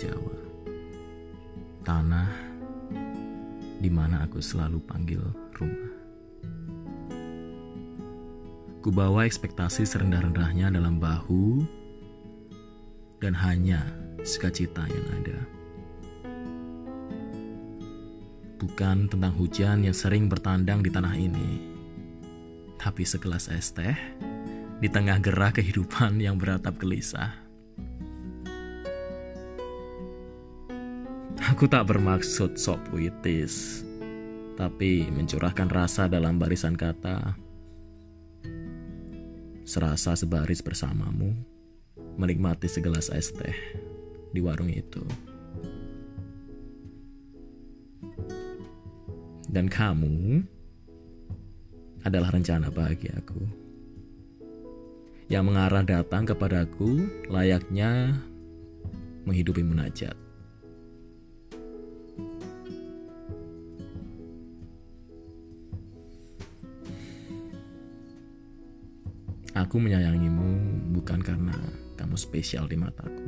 Jawa. Tanah di mana aku selalu panggil rumah. Kubawa ekspektasi serendah-rendahnya dalam bahu dan hanya sukacita yang ada. Bukan tentang hujan yang sering bertandang di tanah ini, tapi segelas es teh di tengah gerah kehidupan yang beratap gelisah. Aku tak bermaksud sok puitis, tapi mencurahkan rasa dalam barisan kata. Serasa sebaris bersamamu, menikmati segelas es teh di warung itu. Dan kamu adalah rencana bahagiaku yang mengarah datang kepadaku layaknya menghidupi munajat. Aku menyayangimu bukan karena kamu spesial di mataku.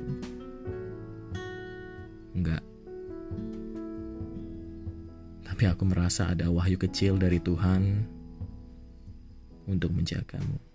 Enggak. Tapi aku merasa ada wahyu kecil dari Tuhan untuk menjagamu.